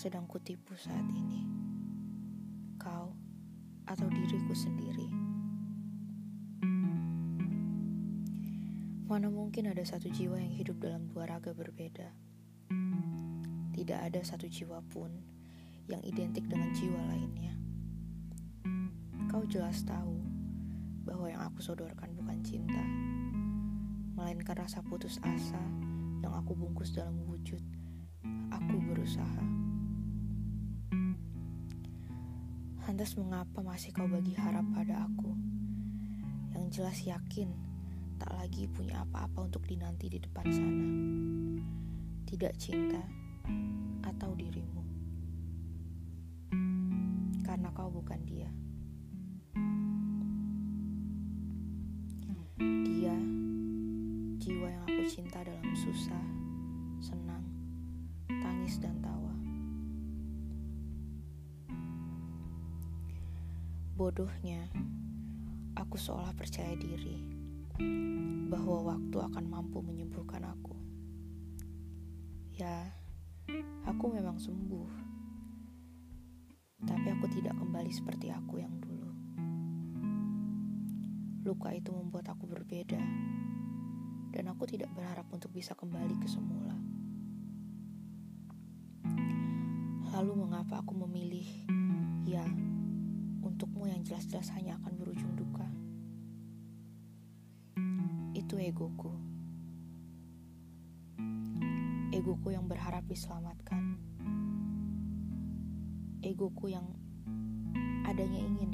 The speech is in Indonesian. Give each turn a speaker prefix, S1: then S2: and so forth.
S1: sedang kutipu saat ini. Kau atau diriku sendiri. Mana mungkin ada satu jiwa yang hidup dalam dua raga berbeda. Tidak ada satu jiwa pun yang identik dengan jiwa lainnya. Kau jelas tahu bahwa yang aku sodorkan bukan cinta, melainkan rasa putus asa yang aku bungkus dalam wujud aku berusaha. Lantas mengapa masih kau bagi harap pada aku? Yang jelas yakin tak lagi punya apa-apa untuk dinanti di depan sana. Tidak cinta atau dirimu. Karena kau bukan dia. Dia jiwa yang aku cinta dalam susah, senang, tangis dan tawa. Bodohnya, aku seolah percaya diri bahwa waktu akan mampu menyembuhkan aku. Ya, aku memang sembuh, tapi aku tidak kembali seperti aku yang dulu. Luka itu membuat aku berbeda, dan aku tidak berharap untuk bisa kembali ke semula. Lalu, mengapa aku memilih ya? untukmu yang jelas-jelas hanya akan berujung duka. Itu egoku. Egoku yang berharap diselamatkan. Egoku yang adanya ingin